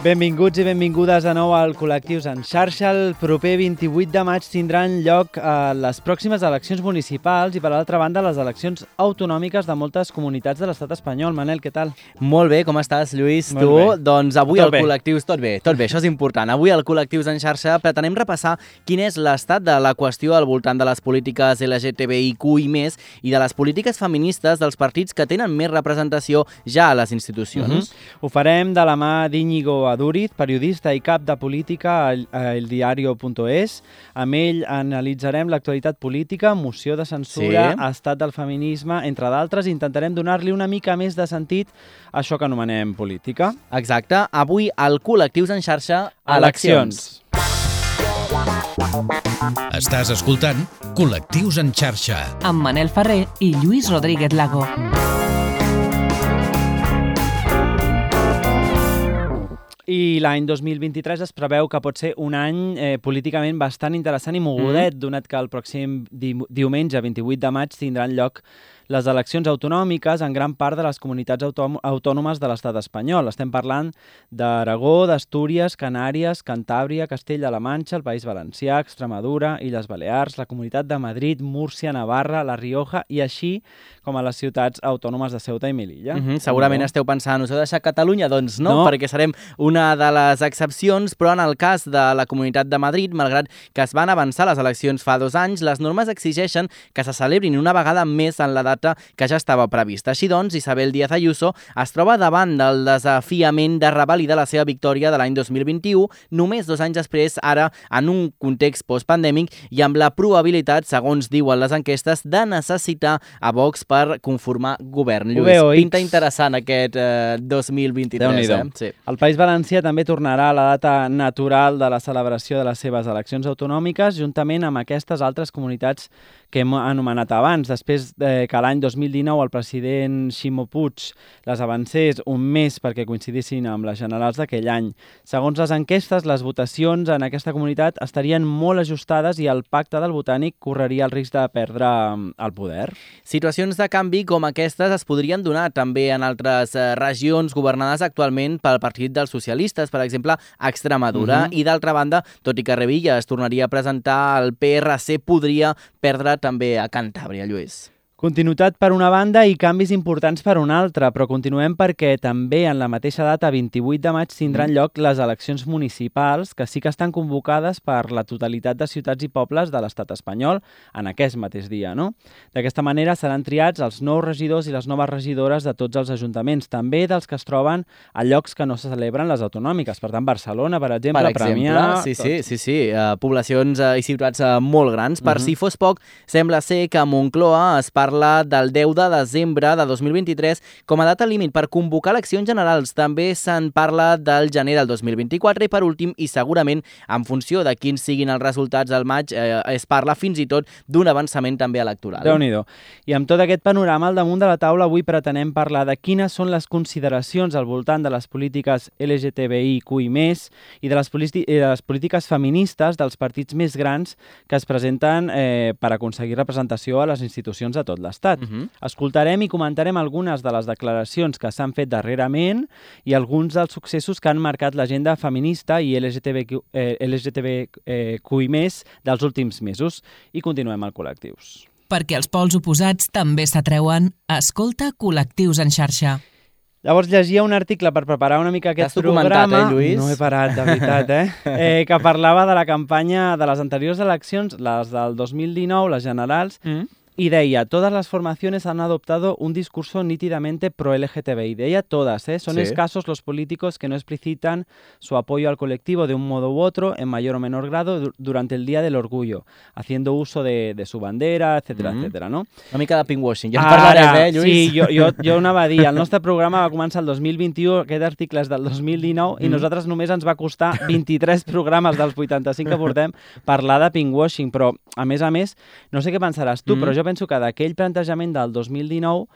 Benvinguts i benvingudes de nou al Col·lectius en xarxa. El proper 28 de maig tindran lloc eh, les pròximes eleccions municipals i, per altra banda, les eleccions autonòmiques de moltes comunitats de l'estat espanyol. Manel, què tal? Molt bé, com estàs, Lluís? Molt tu? bé. Doncs avui Tot al bé. Col·lectius... Tot bé, tot bé, això és important. Avui al Col·lectius en xarxa pretenem repassar quin és l'estat de la qüestió al voltant de les polítiques LGTBIQ i més i de les polítiques feministes dels partits que tenen més representació ja a les institucions. Ho farem de la mà d'Íñigo Aduriz, periodista i cap de política a a eldiario.es. Amb ell analitzarem l'actualitat política, moció de censura, Sí. estat del feminisme, entre d'altres. Intentarem donar-li una mica més de sentit a això que anomenem política. Exacte. Avui al Col·lectius en xarxa, Eleccions. Estàs escoltant Col·lectius en xarxa. amb Manel Ferrer i Lluís Rodríguez Lago. I l'any 2023 es preveu que pot ser un any eh, políticament bastant interessant i mogudet, mm. donat que el pròxim di diumenge, 28 de maig, tindran lloc les eleccions autonòmiques en gran part de les comunitats autònom autònomes de l'estat espanyol. Estem parlant d'Aragó, d'Astúries, Canàries, Cantàbria, Castella-La Manxa, el País Valencià, Extremadura, Illes Balears, la Comunitat de Madrid, Múrcia, Navarra, La Rioja i així com a les ciutats autònomes de Ceuta i Melilla. Mm -hmm. Segurament esteu pensant, us heu deixat Catalunya? Doncs no, No. perquè serem una de les excepcions, però en el cas de la Comunitat de Madrid, malgrat que es van avançar les eleccions fa dos anys, les normes exigeixen que se celebrin una vegada més en la data que ja estava prevista. Així doncs, Isabel Díaz Ayuso es troba davant del desafiament de revalidar la seva victòria de l'any 2021, només dos anys després, ara en un context postpandèmic i amb la probabilitat, segons diuen les enquestes, de necessitar a Vox per conformar govern. Lluís, veu, pinta interessant aquest eh, 2023, Déu-n'hi-do. eh? Sí. El País Valencià també tornarà a la data natural de la celebració de les seves eleccions autonòmiques, juntament amb aquestes altres comunitats que hem anomenat abans. Després de que l'any 2019 el president Ximo Puig les avancés un mes perquè coincidissin amb les generals d'aquell any. Segons les enquestes, les votacions en aquesta comunitat estarien molt ajustades i el pacte del Botànic correria el risc de perdre mm, el poder. Situacions de canvi com aquestes es podrien donar també en altres eh, regions governades actualment pel Partit dels Socialistes, per exemple, a Extremadura. Mhm. I d'altra banda, tot i que Revilla es tornaria a presentar, el PRC podria perdre també a Cantàbria, Lluís. Continuïtat per una banda i canvis importants per una altra, però continuem perquè també en la mateixa data, 28 de maig, tindran Mm. lloc les eleccions municipals, que sí que estan convocades per la totalitat de ciutats i pobles de l'estat espanyol en aquest mateix dia. No? D'aquesta manera seran triats els nous regidors i les noves regidores de tots els ajuntaments, també dels que es troben a llocs que no se celebren les autonòmiques. Per tant, Barcelona, per exemple, per exemple, Premià... sí, sí, sí, sí, uh, poblacions uh, i ciutats uh, molt grans. Per Mhm. si fos poc, sembla ser que a Moncloa es parla del 10 de desembre de 2023 com a data límit per convocar eleccions generals. També se'n parla del gener del 2024 i per últim, i segurament en funció de quins siguin els resultats al maig, eh, es parla fins i tot d'un avançament també electoral. déu nhi I amb tot aquest panorama al damunt de la taula avui pretenem parlar de quines són les consideracions al voltant de les polítiques LGTBIQ i de les, i de les polítiques feministes dels partits més grans que es presenten eh, per aconseguir representació a les institucions de tot l'Estat. Mhm. Escoltarem i comentarem algunes de les declaracions que s'han fet darrerament i alguns dels successos que han marcat l'agenda feminista i LGTBQ, eh, LGTBQ i més dels últims mesos. I continuem al Col·lectius. Perquè els pols oposats també s'atreuen, escolta col·lectius en xarxa. Llavors llegia un article per preparar una mica aquest programa. eh, Lluís? No he parat, de veritat, eh? eh? Que parlava de la campanya de les anteriors eleccions, les del 2019, les generals, Mm. Y deia, todas las formaciones han adoptado un discurso nítidamente pro-LGTBI. Deia todas, ¿eh? Son Sí. escasos los políticos que no explicitan su apoyo al colectivo de un modo u otro, en mayor o menor grado, du- durante el Día del Orgullo, haciendo uso de, de su bandera, etcétera, Mhm. etcétera, no? Una mica de pinkwashing. Ja en parlarem, eh, Lluís? Sí, jo, jo, jo anava a dir, el nostre programa va començar el 2021, aquest article és del 2019, i Mm. nosaltres només ens va costar 23 programes dels 85 que portem parlar de pinkwashing, però, a més a més, no sé què pensaràs tu, Mm. però jo penso que d'aquell plantejament del 2019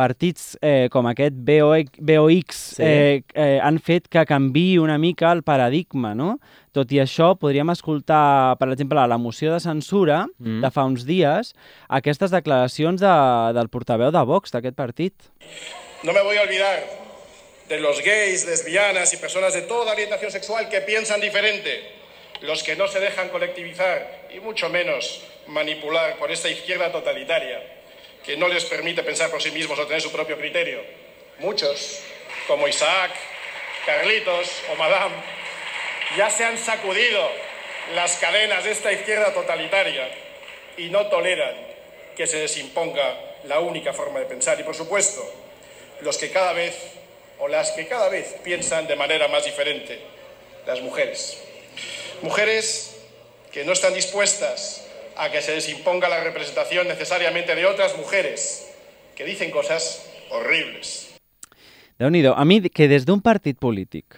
partits eh, com aquest BOX, Sí. eh, eh, han fet que canvi una mica el paradigma, no? Tot i això, podríem escoltar, per exemple, a la moció de censura Mm. de fa uns dies, aquestes declaracions de, del portaveu de Vox, d'aquest partit. No me voy a olvidar de los gays, lesbianas y personas de toda orientación sexual que piensan diferente, los que no se dejan colectivizar y mucho menos manipular por esta izquierda totalitaria que no les permite pensar por sí mismos o tener su propio criterio. Muchos, como Isaac, Carlitos o Madame, ya se han sacudido las cadenas de esta izquierda totalitaria y no toleran que se les imponga la única forma de pensar. Y por supuesto, los que cada vez o las que cada vez piensan de manera más diferente, las mujeres. Mujeres que no están dispuestas a que se les imponga la representación necesariamente de otras mujeres que dicen cosas horribles. déu A mi, que des d'un partit polític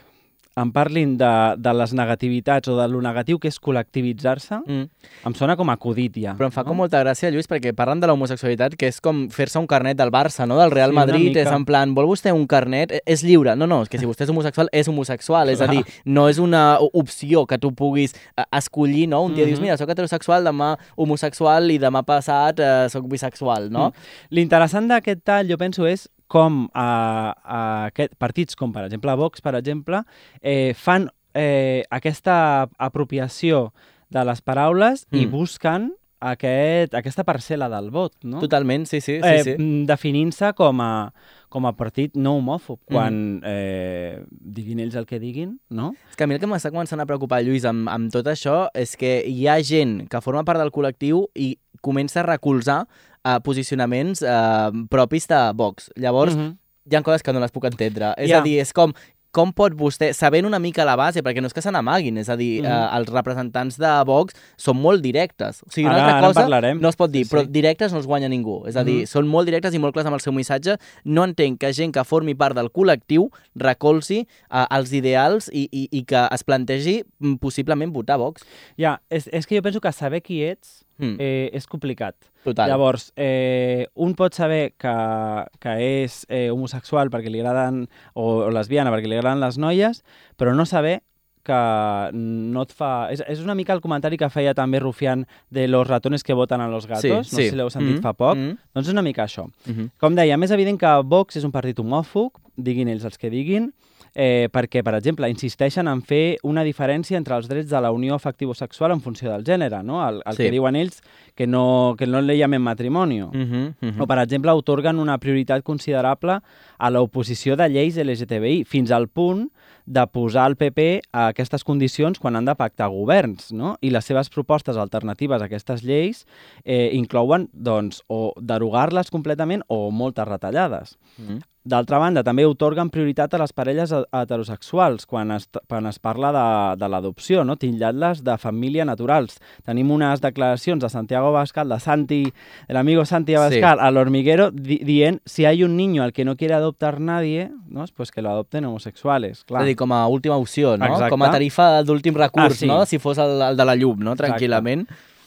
em parlin de, de les negativitats o de lo negatiu que és col·lectivitzar-se, Mm. em sona com acudit ja. Però em fa com molta gràcia, Lluís, perquè parlen de l'homosexualitat, que és com fer-se un carnet del Barça, no? del Real Sí, Madrid. És en plan, vol vostè un carnet? Eh, És lliure. No, no, és que si vostè és homosexual, és homosexual. És a dir, no és una opció que tu puguis eh, escollir, no? Un dia dius, Mhm. mira, sóc heterosexual, demà homosexual i demà passat eh, sóc bisexual, no? Mm. L'interessant d'aquest tall, jo penso, és com a, a aquest, partits com, per exemple, Vox, per exemple, eh, fan eh, aquesta apropiació de les paraules i Mm. busquen aquest, aquesta parcel·la del vot, no? Totalment, sí, sí, sí. eh, sí. mm, definint-se com a, com a partit no homòfob, Mm. quan eh, diguin ells el que diguin, no? És que a mi el que m'està començant a preocupar, Lluís, amb, amb tot això, és que hi ha gent que forma part del col·lectiu i comença a recolzar uh, posicionaments uh, propis de Vox. Llavors, Mhm. hi ha coses que no les puc entendre. És Ja. a dir, és com com pot vostè, sabent una mica la base, perquè no és que se n'amaguin, és a dir, Mhm. eh, els representants de Vox són molt directes. O sigui, una Ara- altra cosa parlarem. no es pot dir, Sí, sí. però directes no els guanya ningú. És a dir, Mhm. són molt directes i molt clars amb el seu missatge. No entenc que gent que formi part del col·lectiu recolzi eh, els ideals i, i, i que es plantegi mm, possiblement votar Vox. Ja, és, és que jo penso que saber qui ets Mm. eh, és complicat. Total. Llavors, eh, un pot saber que, que és eh, homosexual perquè li agraden, o, o lesbiana perquè li agraden les noies, però no saber que no et fa... És, és una mica el comentari que feia també Rufián de los ratones que voten a los gatos, no sé si l'heu sentit Mhm, fa poc, mhm, doncs és una mica això. mhm. Com deia, més evident que Vox és un partit homòfob, diguin ells els que diguin, eh, perquè, per exemple, insisteixen en fer una diferència entre els drets de la unió afectivo-sexual en funció del gènere, no? El, el Sí. que diuen ells que no, que no le llamen matrimoni. Mhm, mhm. O, per exemple, otorguen una prioritat considerable a l'oposició de lleis LGTBI, fins al punt de posar el PP a aquestes condicions quan han de pactar governs, no? I les seves propostes alternatives a aquestes lleis eh, inclouen, doncs, o derogar-les completament o moltes retallades. Mhm. D'altra banda, també otorguen prioritat a les parelles he- heterosexuals quan es, quan es parla de, de l'adopció, no? titllant-les de família naturals. Tenim unes declaracions de Santiago Abascal, de Santi, el amigo Santi Abascal, a l'Hormiguero, di dient si hay un niño al que no quiere adoptar nadie, ¿no? pues que lo adopten homosexuales. Clar. És a dir, com a última opció, no? Exacte. Com a tarifa d'últim recurs, Ah, sí. no? Si fos el, el de la llum, no? Exacte.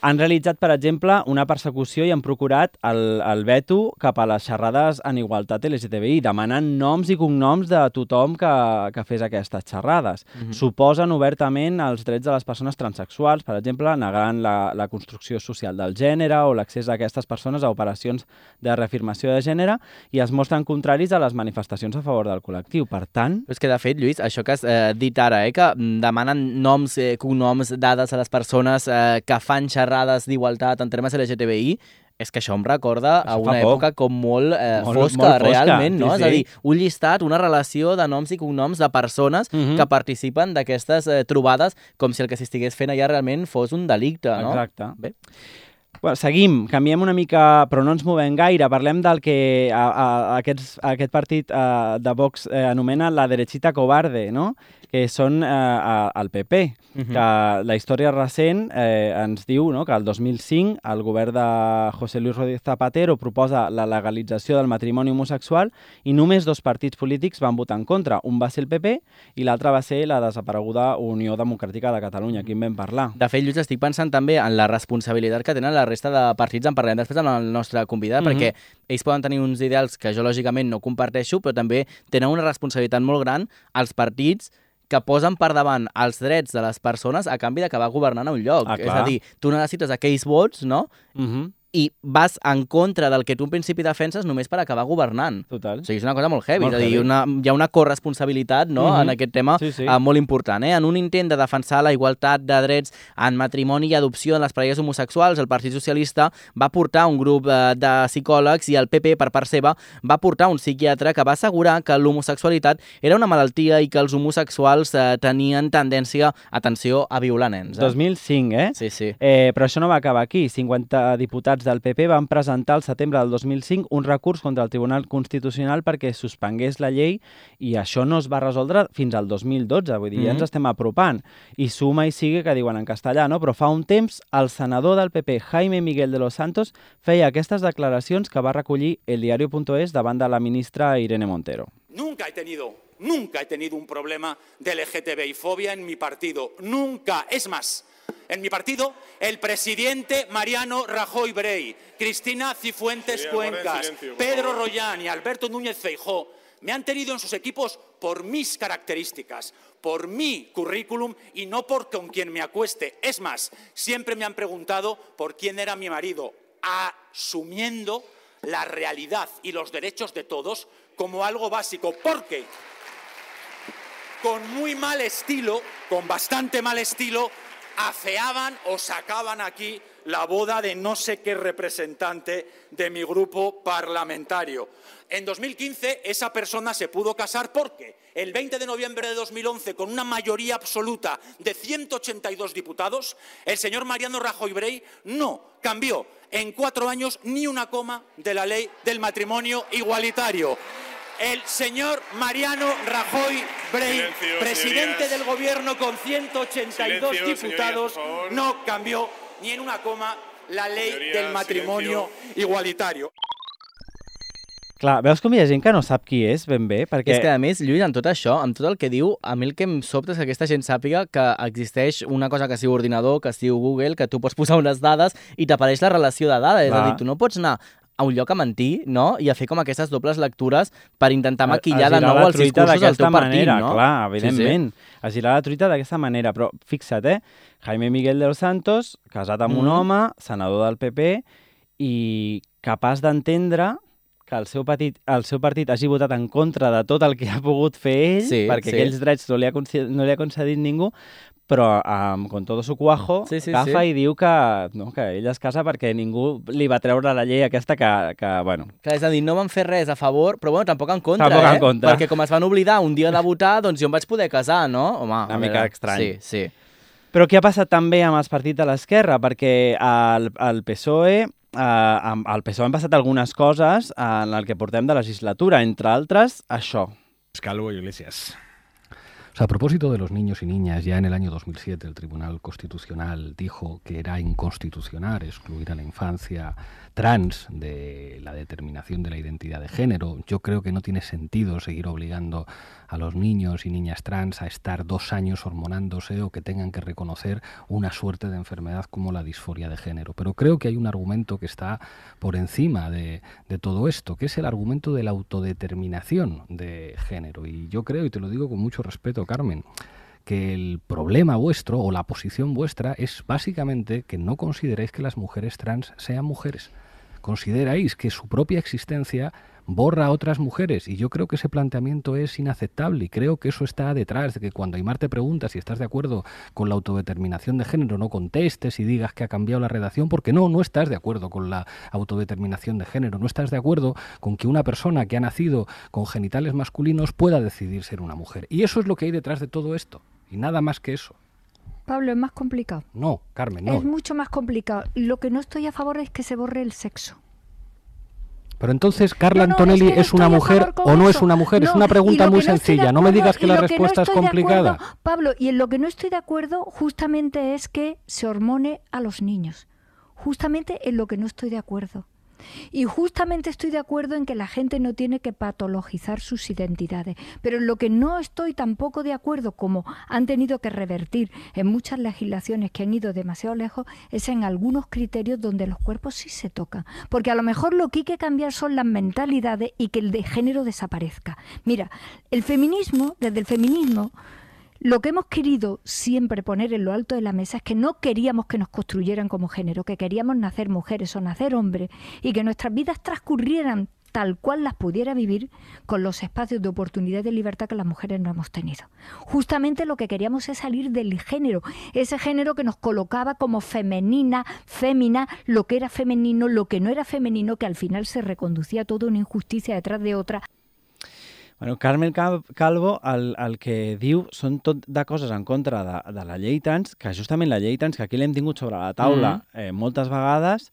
Han realitzat, per exemple, una persecució i han procurat el, el veto cap a les xerrades en igualtat LGTBI, demanant noms i cognoms de tothom que, que fes aquestes xerrades. Mhm. Suposen obertament els drets de les persones transexuals, per exemple, negant la, la construcció social del gènere o l'accés d'aquestes persones a operacions de reafirmació de gènere i es mostren contraris a les manifestacions a favor del col·lectiu. Per tant, Però és que, de fet, Lluís, això que has eh, dit ara, eh, que mm, demanen noms, eh, cognoms, dades a les persones eh, que fan xerrades d'igualtat en termes LGTBI, és que això em recorda a Això una fa por. època com molt, eh, Molt- fosca, molt fosca, realment, no? sí, És a sí. dir, un llistat, una relació de noms i cognoms de persones Mhm. que participen d'aquestes eh, trobades com si el que s'estigués fent allà realment fos un delicte, no? Exacte. Bé. Bueno, seguim, canviem una mica, però no ens movem gaire. Parlem del que a, a, a aquests, a aquest partit a, de Vox eh, anomena la derechita cobarde, no? que són eh, a, al PP. Mhm. que la història recent eh, ens diu no, que el 2005 el govern de José Luis Rodríguez Zapatero proposa la legalització del matrimoni homosexual i només dos partits polítics van votar en contra. Un va ser el PP i l'altre va ser la desapareguda Unió Democràtica de Catalunya, aquí en vam parlar. De fet, Lluís, estic pensant també en la responsabilitat que tenen les la resta de partits, en parlarem després amb el nostre convidat, Mhm. perquè ells poden tenir uns ideals que jo lògicament no comparteixo, però també tenen una responsabilitat molt gran als partits que posen per davant els drets de les persones a canvi d'acabar governant a un lloc. Ah, és a dir, tu necessites aquells vots, no?, Uh -huh. I vas en contra del que tu en principi defenses només per acabar governant. Total. O sigui, és una cosa molt heavy, Molt és a dir, heavy. una, hi ha una corresponsabilitat no, Mhm. en aquest tema Sí, sí. eh, molt important. Eh? En un intent de defensar la igualtat de drets en matrimoni i adopció en les parelles homosexuals, el Partit Socialista va portar un grup eh, de psicòlegs i el PP, per part seva, va portar un psiquiatre que va assegurar que l'homosexualitat era una malaltia i que els homosexuals eh, tenien tendència, atenció, a violar nens. Eh? 2005, eh? Sí, sí. Eh, però això no va acabar aquí. 50 diputats del PP van presentar al setembre del 2005 un recurs contra el Tribunal Constitucional perquè suspengués la llei i això no es va resoldre fins al 2012. Vull dir, ja Mhm. ens estem apropant. I suma i sigue, que diuen en castellà, no? Però fa un temps el senador del PP, Jaime Miguel de los Santos, feia aquestes declaracions que va recollir el diario.es davant de la ministra Irene Montero. Nunca he tenido, nunca he tenido un problema de LGTBI fobia en mi partido. Nunca. Es más, en mi partido, el presidente Mariano Rajoy Brey, Cristina Cifuentes Cuencas, Pedro. Rollán y Alberto Núñez Feijó me han tenido en sus equipos por mis características, por mi currículum y no por con quien me acueste. Es más, siempre me han preguntado por quién era mi marido, asumiendo la realidad y los derechos de todos como algo básico, porque con muy mal estilo, con bastante mal estilo, afeaban o sacaban aquí la boda de no sé qué representante de mi grupo parlamentario. En 2015 esa persona se pudo casar porque el 20 de noviembre de 2011, con una mayoría absoluta de 182 diputados, el señor Mariano Rajoy Brey no cambió en cuatro años ni una coma de la ley del matrimonio igualitario. El señor Mariano Rajoy Brey, Silencio, presidente señorías. del gobierno con 182 Silencio, diputados, señorías, no cambió ni en una coma la ley Señorías, del matrimonio igualitario. Clar, veus com hi ha gent que no sap qui és ben bé? Perquè... És que, a més, Lluís, amb tot això, amb tot el que diu, a mi el que em sobta és que aquesta gent sàpiga que existeix una cosa que es diu ordinador, que es diu Google, que tu pots posar unes dades i t'apareix la relació de dades. És a dir, tu no pots anar a un lloc a mentir, no?, i a fer com aquestes dobles lectures per intentar A- maquillar a de girar nou els discursos del teu partit, manera, no? Clar, Sí, sí. evidentment. A girar la truita d'aquesta manera. Però fixa't, eh? Jaime Miguel de los Santos, casat amb un Mhm. home, senador del PP, i capaç d'entendre que el seu, petit, el seu partit hagi votat en contra de tot el que ha pogut fer ell, Sí, perquè sí. aquells drets no li ha, no li ha concedit ningú, però um, con todo su cuajo Sí, sí, agafa sí. i diu que, no, que ell es casa perquè ningú li va treure la llei aquesta que, que bueno, Clar, és a dir, no van fer res a favor, però bueno, tampoc en contra, Tampoc eh? en contra. Perquè com es van oblidar un dia de votar, doncs jo em vaig poder casar, no? Home, Una mica veure, estrany. Sí, sí. Però què ha passat també amb els partits de l'esquerra? Perquè el, el PSOE, eh, amb el PSOE han passat algunes coses en el que portem de legislatura, entre altres, això. Calvo y Iglesias. O sea, a propósito de los niños y niñas, ya en el año 2007 el Tribunal Constitucional dijo que era inconstitucional excluir a la infancia trans de la determinación de la identidad de género. Yo creo que no tiene sentido seguir obligando a los niños y niñas trans a estar dos años hormonándose o que tengan que reconocer una suerte de enfermedad como la disforia de género. Pero creo que hay un argumento que está por encima de, de todo esto, que es el argumento de la autodeterminación de género. Y yo creo, y te lo digo con mucho respeto, Carmen, que el problema vuestro o la posición vuestra es básicamente que no consideráis que las mujeres trans sean mujeres. Consideráis que su propia existencia borra a otras mujeres y yo creo que ese planteamiento es inaceptable y creo que eso está detrás de que cuando Aymar te pregunta si estás de acuerdo con la autodeterminación de género no contestes y digas que ha cambiado la redacción porque no, no estás de acuerdo con la autodeterminación de género, no estás de acuerdo con que una persona que ha nacido con genitales masculinos pueda decidir ser una mujer y eso es lo que hay detrás de todo esto y nada más que eso. Pablo, es más complicado. No, Carmen, no. Es mucho más complicado. Lo que no estoy a favor es que se borre el sexo. Pero entonces, ¿Carla No, Antonelli es que no es, una mujer o no es una mujer? es una pregunta muy sencilla. No me digas que la respuesta es complicada. acuerdo, Pablo, y en lo que no estoy de acuerdo justamente es que se hormone a los niños. Justamente en lo que no estoy de acuerdo. Y justamente estoy de acuerdo en que la gente no tiene que patologizar sus identidades. Pero en lo que no estoy tampoco de acuerdo, como han tenido que revertir en muchas legislaciones que han ido demasiado lejos, es en algunos criterios donde los cuerpos sí se tocan. Porque a lo mejor lo que hay que cambiar son las mentalidades y que el de género desaparezca. Mira, el feminismo, desde el feminismo, lo que hemos querido siempre poner en lo alto de la mesa es que no queríamos que nos construyeran como género, que queríamos nacer mujeres o nacer hombres y que nuestras vidas transcurrieran tal cual las pudiera vivir con los espacios de oportunidad y de libertad que las mujeres no hemos tenido. Justamente lo que queríamos es salir del género, ese género que nos colocaba como femenina, fémina, lo que era femenino, lo que no era femenino, que al final se reconducía toda una injusticia detrás de otra. Bueno, Carmen Calvo el, el que diu són tot de coses en contra de, de la llei trans, que justament la llei trans, que aquí l'hem tingut sobre la taula mm -hmm. eh, moltes vegades,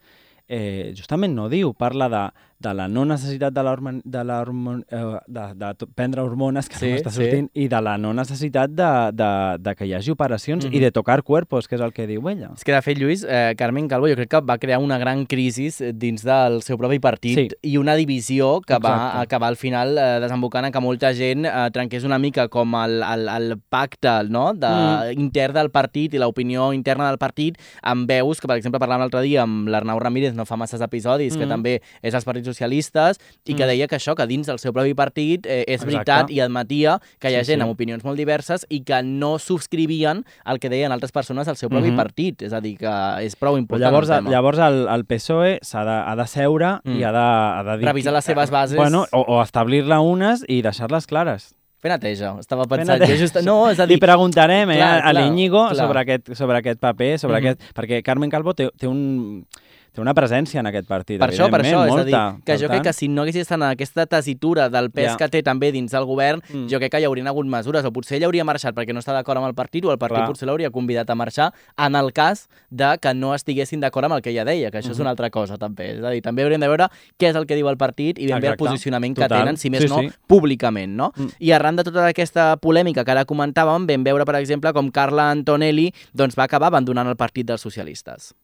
eh, justament no diu, parla de de la no necessitat de, la, de, la hormon, eh, de, de prendre hormones, que sí, no està sortint, sí. i de la no necessitat de, de, de que hi hagi operacions mm -hmm. i de tocar cuerpos, que és el que diu ella. És que, de fet, Lluís, eh, Carmen Calvo jo crec que va crear una gran crisi dins del seu propi partit sí. i una divisió que Exacte. va acabar al final eh, desembocant que molta gent eh, trenqués una mica com el, el, el pacte no? de, mm. intern del partit i l'opinió interna del partit amb veus que, per exemple, parlàvem l'altre dia amb l'Arnau Ramírez, no fa masses episodis, mm. que també és als partits socialistes i que mm. deia que això, que dins del seu propi partit eh, és Exacte. veritat i admetia que hi ha sí, gent sí. amb opinions molt diverses i que no subscrivien el que deien altres persones al seu propi mm -hmm. partit. És a dir, que és prou important llavors, el tema. Llavors el, el PSOE s'ha de, ha de seure mm. i ha de, ha de dir... Revisar les seves bases. Bueno, o, o establir-la unes i deixar-les clares. Fer neteja, estava pensant. Jo just... No, és a dir... Li preguntarem eh, clar, a l'Iñigo sobre, aquest, sobre aquest paper, sobre mm -hmm. aquest... perquè Carmen Calvo té, té un té una presència en aquest partit, per això, per això, molta. és a dir, que jo tant... crec que si no hagués estat en aquesta tesitura del pes yeah. que té també dins del govern, mm. jo crec que hi haurien hagut mesures, o potser ell hauria marxat perquè no està d'acord amb el partit, o el partit Clar. potser l'hauria convidat a marxar, en el cas de que no estiguessin d'acord amb el que ella deia, que això mm -hmm. és una altra cosa també. És a dir, també hauríem de veure què és el que diu el partit i ben bé el posicionament Total. que tenen, si més sí, no, sí. públicament, no? Mm. I arran de tota aquesta polèmica que ara comentàvem, vam veure, per exemple, com Carla Antonelli doncs, va acabar abandonant el partit dels socialistes.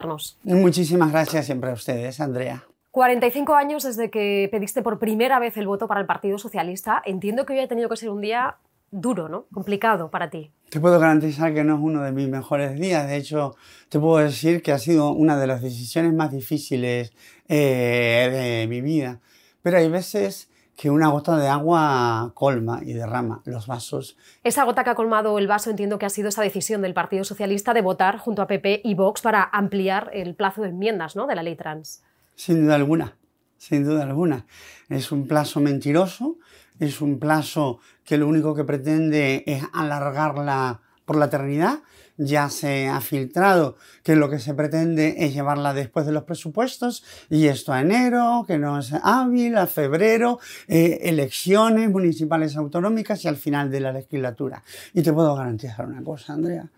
Muchísimas gracias siempre a ustedes. Andrea? 45 años desde que pediste por primera vez el voto para el Partido Socialista. Entiendo que hoy ha tenido que ser un día duro, ¿no? Complicado para ti. Te puedo garantizar que no es uno de mis mejores días. De hecho, te puedo decir que ha sido una de las decisiones más difíciles eh, de mi vida. Pero hay veces que una gota de agua colma y derrama los vasos. Esa gota que ha colmado el vaso entiendo que ha sido esa decisión del Partido Socialista de votar junto a PP y Vox para ampliar el plazo de enmiendas ¿no? de la ley trans. Sin duda alguna, sin duda alguna. Es un plazo mentiroso, es un plazo que lo único que pretende es alargarla por la eternidad ya se ha filtrado que lo que se pretende es llevarla después de los presupuestos y esto a enero, que no es hábil, a febrero, eh, elecciones municipales autonómicas y al final de la legislatura. Y te puedo garantizar una cosa, Andrea,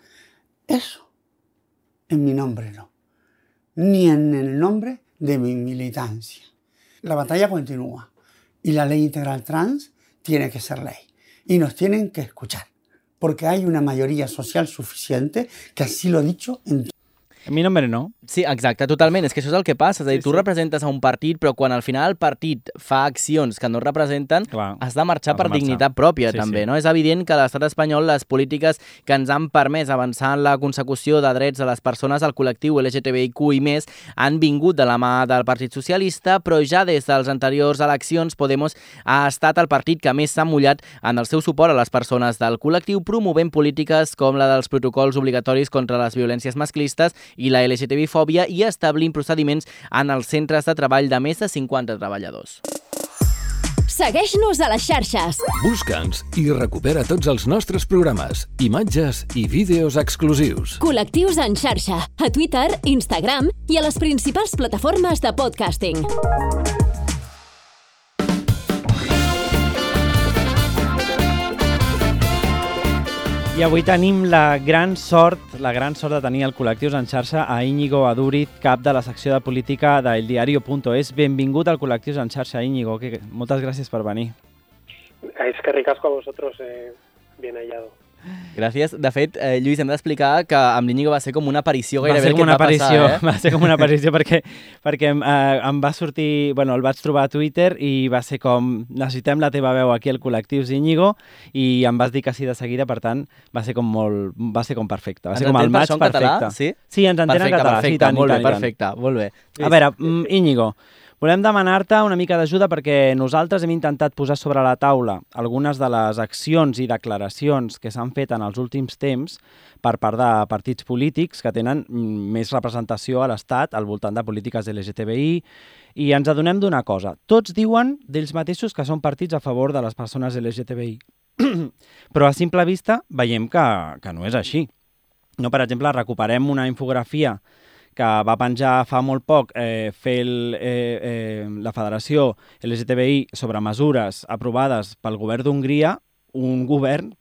eso en mi nombre no, ni en el nombre de mi militancia. La batalla continúa y la ley integral trans tiene que ser ley y nos tienen que escuchar porque hay una mayoría social suficiente que así lo ha dicho en A mi nombre no. Sí, exacte, totalment. És que això és el que passa. És a dir, sí, tu sí. representes a un partit, però quan al final el partit fa accions que no representen, Clar, has de marxar per de marxar. dignitat pròpia, sí, també. Sí. No? És evident que a l'estat espanyol les polítiques que ens han permès avançar en la consecució de drets de les persones al col·lectiu LGTBIQ i més han vingut de la mà del Partit Socialista, però ja des dels anteriors eleccions Podemos ha estat el partit que més s'ha mullat en el seu suport a les persones del col·lectiu, promovent polítiques com la dels protocols obligatoris contra les violències masclistes i la LGTBI-fòbia i establint procediments en els centres de treball de més de 50 treballadors. Segueix-nos a les xarxes. Busca'ns i recupera tots els nostres programes, imatges i vídeos exclusius. Col·lectius en xarxa, a Twitter, Instagram i a les principals plataformes de podcasting. I avui tenim la gran sort, la gran sort de tenir el Col·lectius en xarxa a Íñigo Aduriz, cap de la secció de política del diario.es. Benvingut al Col·lectius en xarxa, Íñigo. Que, moltes gràcies per venir. Es que ricasco a vosotros, eh, bien hallado. Gràcies. De fet, eh, Lluís, hem d'explicar que amb l'Iñigo va ser com una aparició va gairebé ser el com que una va aparició, passar, eh? va ser com una aparició perquè, perquè eh, em va sortir, bueno, el vaig trobar a Twitter i va ser com, necessitem la teva veu aquí al col·lectiu Íñigo i em vas dir que sí de seguida, per tant, va ser com molt, va ser com perfecte, va Ens ser com el match en català, perfecte. sí? Sí, ens entén Perfecte, en català, perfecte, sí, tant, molt bé, perfecte, molt bé. A veure, Íñigo, volem demanar-te una mica d'ajuda perquè nosaltres hem intentat posar sobre la taula algunes de les accions i declaracions que s'han fet en els últims temps per part de partits polítics que tenen mm, més representació a l'Estat al voltant de polítiques LGTBI i ens adonem d'una cosa. Tots diuen d'ells mateixos que són partits a favor de les persones LGTBI, però a simple vista veiem que, que no és així. No, per exemple, recuperem una infografia que va penjar fa molt poc eh, fer el, eh, eh, la Federació LGTBI sobre mesures aprovades pel govern d'Hongria, un govern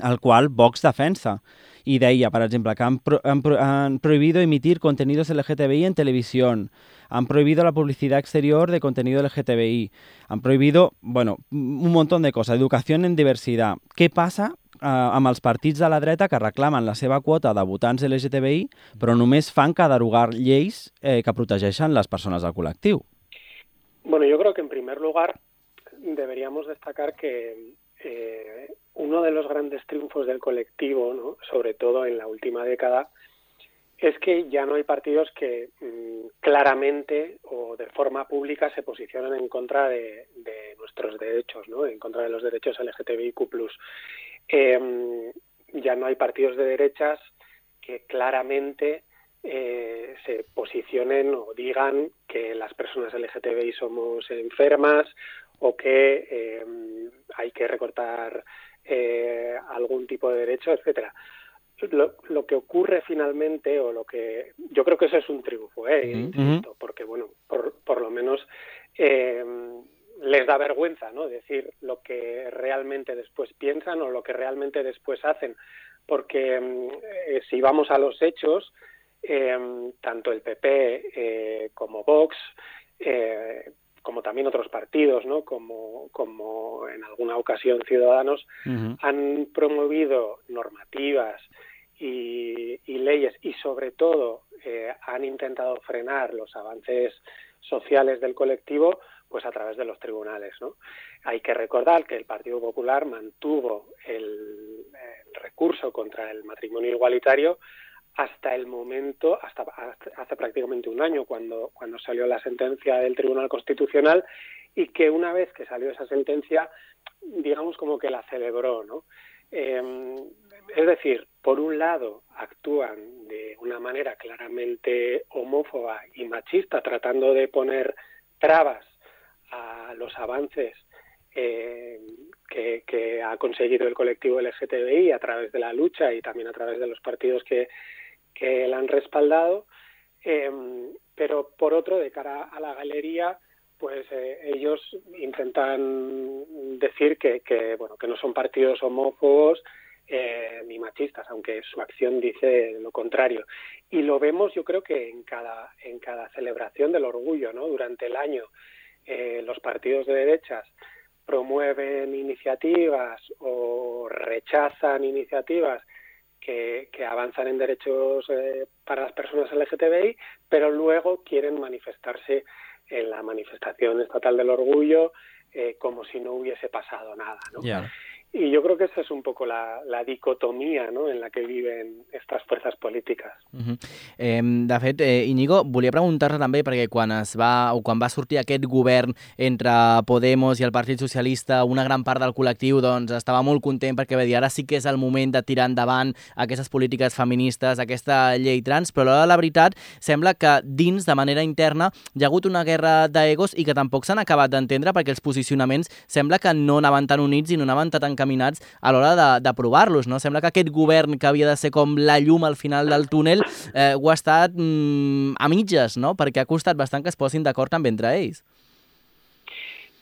al qual Vox defensa. Y deia, per exemple, que han, pro han, pro han prohibido emitir contenidos LGTBI en televisión, han prohibido la publicidad exterior de contenido LGTBI, han prohibido, bueno, un montón de coses, educació en diversitat. Què passa eh, amb els partits de la dreta que reclamen la seva quota de votants LGTBI, però només fan que derogar lleis eh, que protegeixen les persones del col·lectiu? Bueno, yo creo que en primer lugar deberíamos destacar que eh, uno de los grandes triunfos del colectivo, ¿no? sobre todo en la última década, es que ya no hay partidos que mmm, claramente o de forma pública se posicionan en contra de, de, nuestros derechos, ¿no? en contra de los derechos LGTBIQ+. Eh, ya no hay partidos de derechas que claramente eh, se posicionen o digan que las personas LGTBI somos enfermas o que eh, hay que recortar eh, algún tipo de derecho, etcétera. Lo, lo, que ocurre finalmente, o lo que yo creo que eso es un triunfo, ¿eh? Porque bueno, por, por lo menos eh, les da vergüenza, ¿no? Decir lo que realmente después piensan o lo que realmente después hacen, porque eh, si vamos a los hechos, eh, tanto el PP como Vox eh, como también otros partidos, ¿no? como, como en alguna ocasión Ciudadanos, uh -huh. han promovido normativas y, y, leyes y sobre todo eh, han intentado frenar los avances sociales del colectivo pues a través de los tribunales. Hay que recordar que el Partido Popular mantuvo el, recurso contra el matrimonio igualitario hasta el momento, hasta, hace prácticamente un año, cuando, cuando salió la sentencia del Tribunal Constitucional, y que una vez que salió esa sentencia, digamos como que la celebró. Eh, es decir, por un lado, actúan de una manera claramente homófoba y machista, tratando de poner trabas a los avances eh, que, que, ha conseguido el colectivo LGTBI a través de la lucha y también a través de los partidos que, que la han respaldado, eh, pero por otro, de cara a la galería, pues eh, ellos intentan decir que, que, bueno, que no son partidos homófobos eh, ni machistas, aunque su acción dice lo contrario. Y lo vemos, yo creo que en cada, en cada celebración del orgullo, ¿no? Durante el año, eh, los partidos de derechas promueven iniciativas o rechazan iniciativas que, que, avanzan en derechos eh, para las personas LGTBI, pero luego quieren manifestarse en la manifestación estatal del orgullo eh, como si no hubiese pasado nada. ¿no? Y yo creo que esa es un poco la, la dicotomia no? en la que viven estas fuerzas polítiques. Uh -huh. eh, de fet, eh, Íñigo, volia preguntar-te també, perquè quan, es va, o quan va sortir aquest govern entre Podemos i el Partit Socialista, una gran part del col·lectiu doncs, estava molt content perquè va dir ara sí que és el moment de tirar endavant aquestes polítiques feministes, aquesta llei trans, però l'hora de la veritat sembla que dins, de manera interna, hi ha hagut una guerra d'egos i que tampoc s'han acabat d'entendre perquè els posicionaments sembla que no anaven tan units i no anaven tan encaminats a l'hora d'aprovar-los, no? Sembla que aquest govern que havia de ser com la llum al final del túnel eh, ho ha estat mm, a mitges, no? Perquè ha costat bastant que es posin d'acord també entre ells.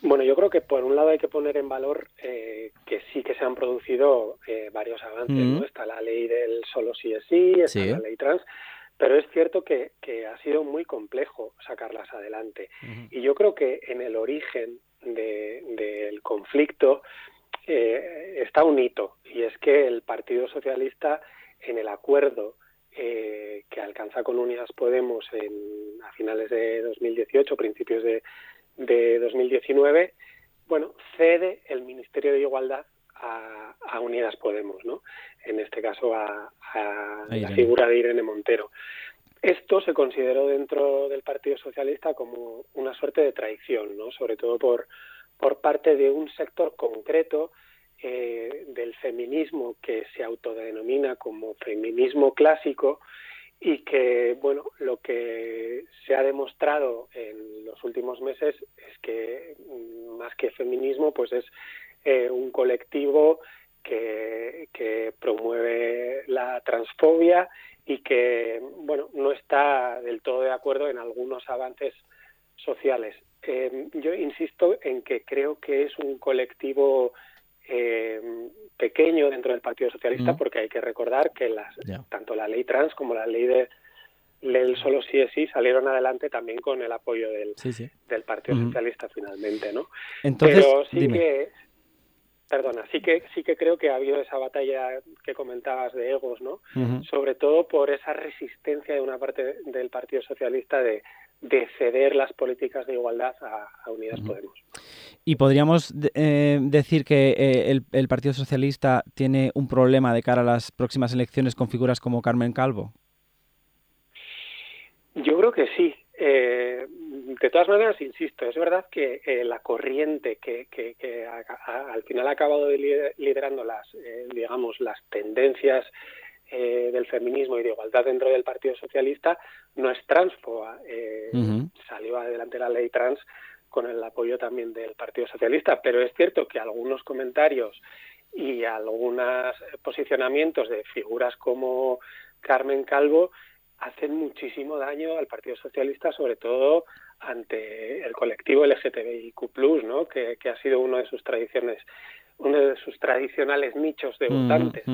Bueno, yo creo que por un lado hay que poner en valor eh, que sí que se han producido eh, varios avances, mm. ¿no? Está la ley del solo sí es sí, está sí. la ley trans, pero es cierto que, que, ha sido muy complejo sacarlas adelante. Y yo creo que en el origen del de, conflicto eh, está un hito y es que el Partido Socialista en el acuerdo eh, que alcanza con Unidas Podemos en, a finales de 2018, principios de, de 2019, bueno, cede el Ministerio de Igualdad a, a Unidas Podemos, ¿no? En este caso a, a la figura de Irene Montero. Esto se consideró dentro del Partido Socialista como una suerte de traición, ¿no? Sobre todo por, por parte de un sector concreto eh, del feminismo que se autodenomina como feminismo clásico y que, bueno, lo que se ha demostrado en los últimos meses es que mm, más que feminismo, pues es eh, un colectivo que, que promueve la transfobia y que, bueno, no está del todo de acuerdo en algunos avances sociales. Eh, yo insisto en que creo que es un colectivo eh, pequeño dentro del Partido Socialista, porque hay que recordar que las, tanto la ley trans como la ley de del solo sí es sí salieron adelante también con el apoyo del, del Partido Socialista finalmente, ¿no? Entonces, Pero sí que perdona, sí que sí que creo que ha habido esa batalla que comentabas de egos, ¿no? Sobre todo por esa resistencia de una parte del Partido Socialista de, de ceder las políticas de igualdad a, Unidas Podemos. ¿Y podríamos eh, decir que eh, el, el, Partido Socialista tiene un problema de cara a las próximas elecciones con figuras como Carmen Calvo? Yo creo que sí. Eh, de todas maneras, insisto, es verdad que la corriente que, que, al final ha acabado liderando las, digamos, las tendencias eh, del feminismo y de igualdad dentro del Partido Socialista no es transfoba. Eh, Salió adelante la ley trans con el apoyo también del Partido Socialista, pero es cierto que algunos comentarios y algunos posicionamientos de figuras como Carmen Calvo hacen muchísimo daño al Partido Socialista, sobre todo ante el colectivo LGTBIQ+, ¿no? que, que ha sido uno de sus tradiciones, uno de sus tradicionales nichos de votantes.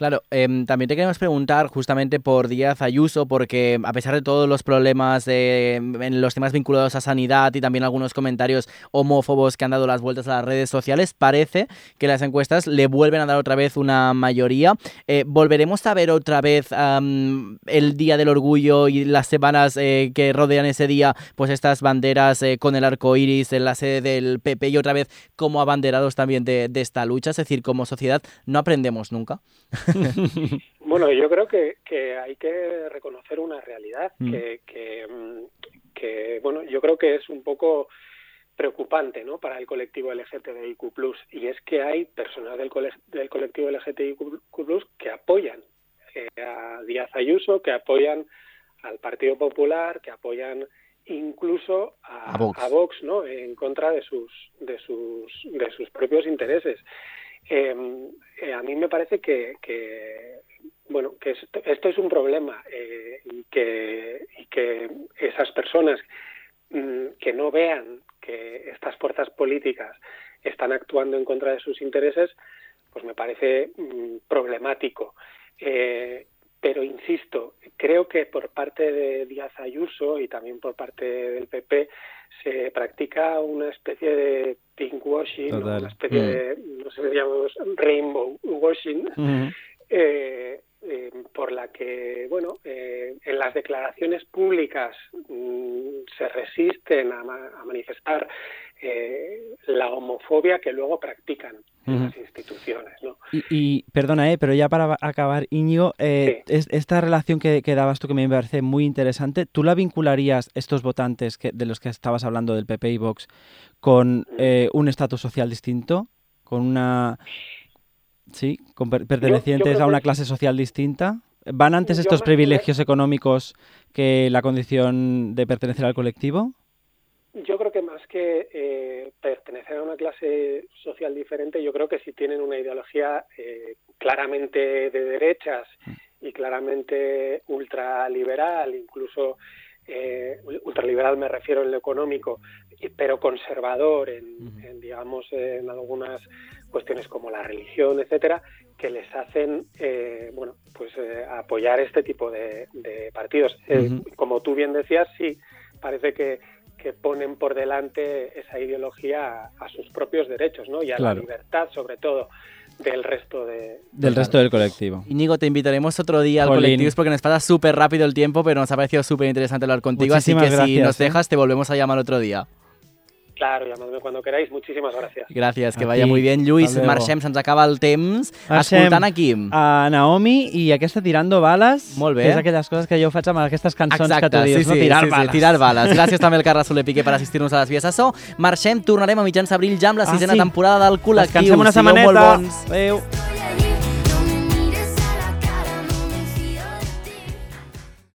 Claro, em, también te queremos preguntar justamente por Díaz Ayuso, porque a pesar de todos los problemas en los temas vinculados a sanidad y también algunos comentarios homófobos que han dado las vueltas a las redes sociales, parece que las encuestas le vuelven a dar otra vez una mayoría. Eh, ¿Volveremos a ver otra vez el Día del Orgullo y las semanas eh, que rodean ese día, pues estas banderas eh, con el arco iris en la sede del PP y otra vez como abanderados también de, de esta lucha? Es decir, como sociedad no aprendemos nunca. bueno, yo creo que, que, hay que reconocer una realidad mm. que, mm, que, bueno, yo creo que es un poco preocupante ¿no? para el colectivo LGTBIQ+, y es que hay personas del, del colectivo LGTBIQ+, que apoyan eh, a Díaz Ayuso, que apoyan al Partido Popular, que apoyan incluso a, a, Vox. ¿no? en contra de sus de sus de sus propios intereses Em, eh, a mí me parece que, bueno, que esto, es un problema eh, y, que, y que esas personas mm, que no vean que estas fuerzas políticas están actuando en contra de sus intereses, pues me parece mm, problemático. Eh, pero insisto, creo que por parte de Díaz Ayuso y también por parte del PP se practica una especie de pinkwashing, una especie mm. de, no sé si llamamos rainbow washing, eh, eh, por la que, bueno, eh, en las declaraciones públicas mm, se resisten a, manifestar la homofobia que luego practican las instituciones. ¿no? Y, perdona, pero ya para acabar, Íñigo, esta relación que, que, dabas tú que me parece muy interesante, ¿tú la vincularías, estos votantes que, de los que estabas hablando del PP y Vox, con un estatus social distinto? ¿Con una Sí, pertenecientes a una clase social distinta. ¿Van antes estos privilegios económicos que la condición de pertenecer al colectivo? Yo creo que más que eh, pertenecer a una clase social diferente, yo creo que si tienen una ideología eh, claramente de derechas y claramente ultraliberal, incluso eh, ultraliberal me refiero en lo económico, pero conservador en digamos, en algunas cuestiones como la religión, etcétera, que les hacen, eh, bueno, pues eh, apoyar este tipo de, partidos. Eh, como tú bien decías, sí, parece que, que ponen por delante esa ideología a, a sus propios derechos, ¿no? Y a Claro. la libertad, sobre todo, del resto de... Del resto del colectivo. Íñigo, te invitaremos otro día al colectivo porque nos pasa súper rápido el tiempo, pero nos ha parecido súper interesante hablar contigo, Muchísimas así que si nos ¿eh? dejas te volvemos a llamar otro día. Claro, llamadme cuando queráis. Muchísimas gracias. Gràcies, que vaya muy bien. Lluís, marxem, se'ns acaba el temps. Marxem Escoltant aquí. A Naomi i aquesta Tirando Bales, Molt bé. que és aquelles coses que jo faig amb aquestes cançons Exacte, que tu dius, sí, no? tirar sí, bales. Sí, tirar bales. Gràcies també al Carles Soler Piqué per assistir-nos a les vies de so. Marxem, tornarem a mitjans d'abril ja amb la Ah, sisena sí. temporada del col·lectiu. Descansem una setmaneta. Adéu.